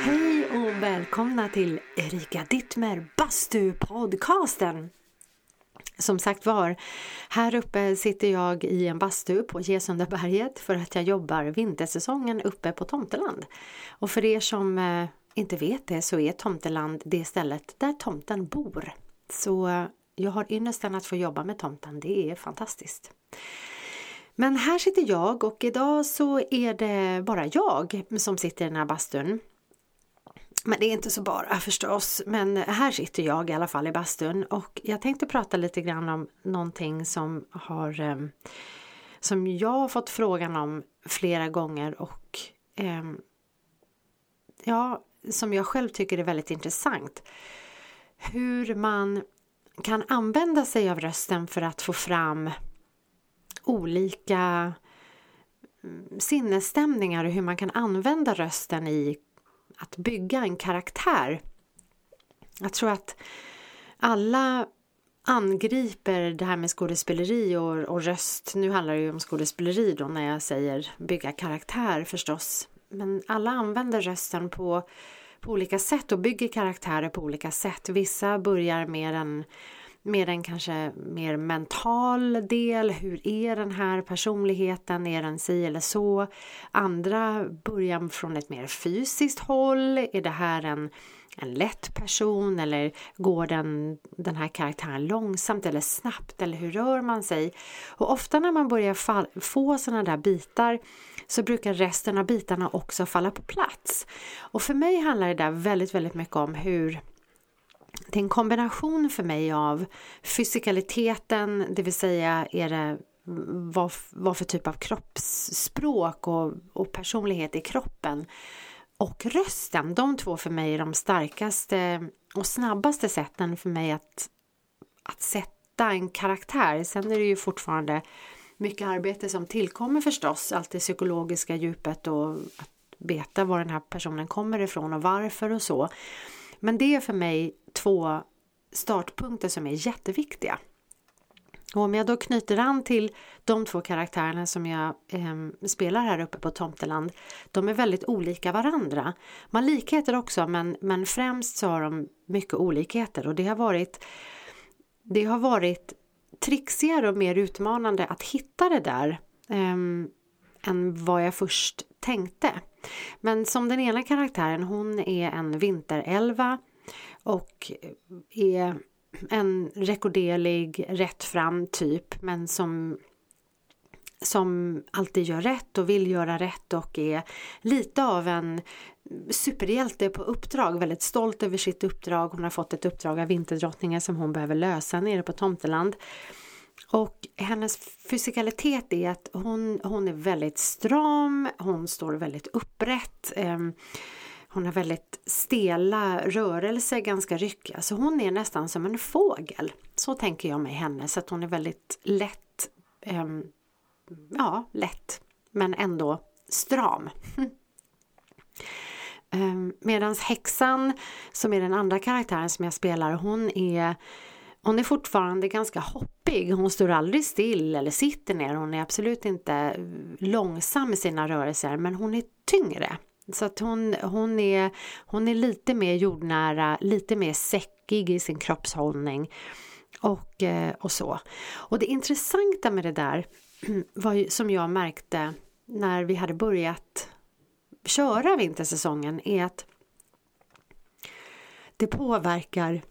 Hej och välkomna till Erika Dittmer Bastu-podcasten. Som sagt var, här uppe sitter jag i en bastu på Gesundaberget för att jag jobbar vintersäsongen uppe på Tomteland. Och för er som eh, inte vet det så är Tomteland det stället där tomten bor. Så jag har ynnesten att få jobba med tomten, det är fantastiskt. Men här sitter jag och idag så är det bara jag som sitter i den här bastun. Men det är inte så bara förstås, men här sitter jag i alla fall i bastun och jag tänkte prata lite grann om någonting som har ehm, som jag har fått frågan om flera gånger och eh, ja, som jag själv tycker är väldigt intressant. Hur man kan använda sig av rösten för att få fram olika mm, sinnesstämningar och hur man kan använda rösten i att bygga en karaktär. Jag tror att alla angriper det här med skådespeleri och, och röst. Nu handlar det ju om skådespeleri då när jag säger bygga karaktär förstås. Men alla använder rösten på, på olika sätt och bygger karaktärer på olika sätt. Vissa börjar med en med en kanske mer mental del. Hur är den här personligheten? Är den si eller så? Andra börjar från ett mer fysiskt håll. Är det här en, en lätt person eller går den, den här karaktären långsamt eller snabbt eller hur rör man sig? Och ofta när man börjar fall, få sådana där bitar så brukar resten av bitarna också falla på plats. Och för mig handlar det där väldigt, väldigt mycket om hur det är en kombination för mig av fysikaliteten, det vill säga är det vad, vad för typ av kroppsspråk och, och personlighet i kroppen och rösten. De två för mig är de starkaste och snabbaste sätten för mig att, att sätta en karaktär. Sen är det ju fortfarande mycket arbete som tillkommer förstås, allt det psykologiska djupet och att veta var den här personen kommer ifrån och varför och så. Men det är för mig två startpunkter som är jätteviktiga. Och om jag då knyter an till de två karaktärerna som jag eh, spelar här uppe på Tomteland. De är väldigt olika varandra. Man har likheter också men, men främst så har de mycket olikheter och det har varit det har varit trixigare och mer utmanande att hitta det där eh, än vad jag först tänkte. Men som den ena karaktären, hon är en vinterälva och eh, är en rekorderlig, rättfram typ men som som alltid gör rätt och vill göra rätt och är lite av en superhjälte på uppdrag, väldigt stolt över sitt uppdrag. Hon har fått ett uppdrag av vinterdrottningen som hon behöver lösa nere på Tomteland. Och hennes fysikalitet är att hon, hon är väldigt stram, hon står väldigt upprätt. Eh, hon har väldigt stela rörelser, ganska ryckiga. Så hon är nästan som en fågel. Så tänker jag mig henne, så att hon är väldigt lätt, eh, ja lätt, men ändå stram. Ehm, Medan häxan, som är den andra karaktären som jag spelar, hon är hon är fortfarande ganska hoppig. Hon står aldrig still eller sitter ner. Hon är absolut inte eh, långsam i sina rörelser men hon är tyngre. Så att hon, hon, är, hon är lite mer jordnära, lite mer säckig i sin kroppshållning och, eh, och så. Och det intressanta med det där var ju, som jag märkte när vi hade börjat köra vintersäsongen är att det påverkar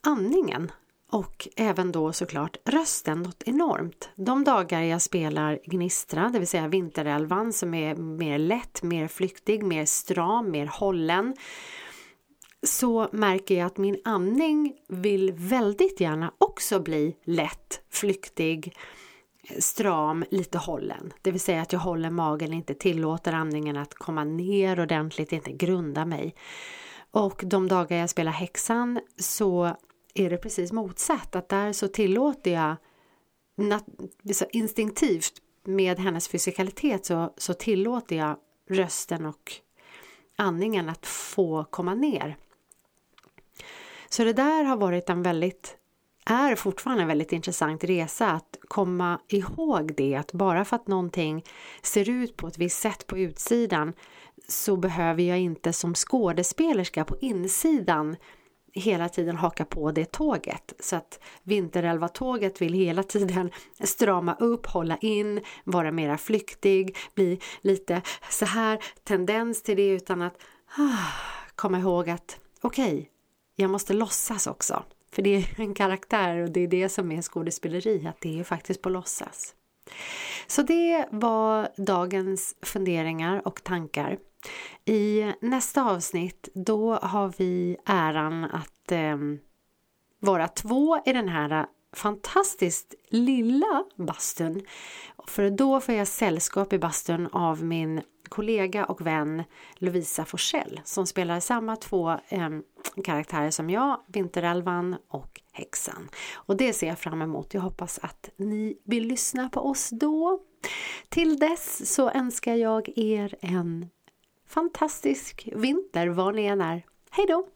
andningen och även då såklart rösten något enormt. De dagar jag spelar Gnistra, det vill säga Vinterälvan som är mer lätt, mer flyktig, mer stram, mer hållen så märker jag att min andning vill väldigt gärna också bli lätt, flyktig, stram, lite hållen. Det vill säga att jag håller magen, inte tillåter andningen att komma ner ordentligt, inte grunda mig. Och de dagar jag spelar häxan så är det precis motsatt. Att där så tillåter jag instinktivt med hennes fysikalitet så, så tillåter jag rösten och andningen att få komma ner. Så det där har varit en väldigt är fortfarande en väldigt intressant resa att komma ihåg det att bara för att någonting ser ut på ett visst sätt på utsidan så behöver jag inte som skådespelerska på insidan hela tiden haka på det tåget. Så att Vinterälva-tåget vill hela tiden strama upp, hålla in, vara mera flyktig, bli lite så här tendens till det utan att ah, komma ihåg att okej, okay, jag måste låtsas också. För det är en karaktär och det är det som är skådespeleri, att det är faktiskt på låtsas. Så det var dagens funderingar och tankar. I nästa avsnitt då har vi äran att eh, vara två i den här fantastiskt lilla bastun. För då får jag sällskap i bastun av min kollega och vän Lovisa Forsell som spelar samma två eh, karaktärer som jag, Vinterälvan och Häxan. Och det ser jag fram emot. Jag hoppas att ni vill lyssna på oss då. Till dess så önskar jag er en fantastisk vinter var ni än är. Hej då!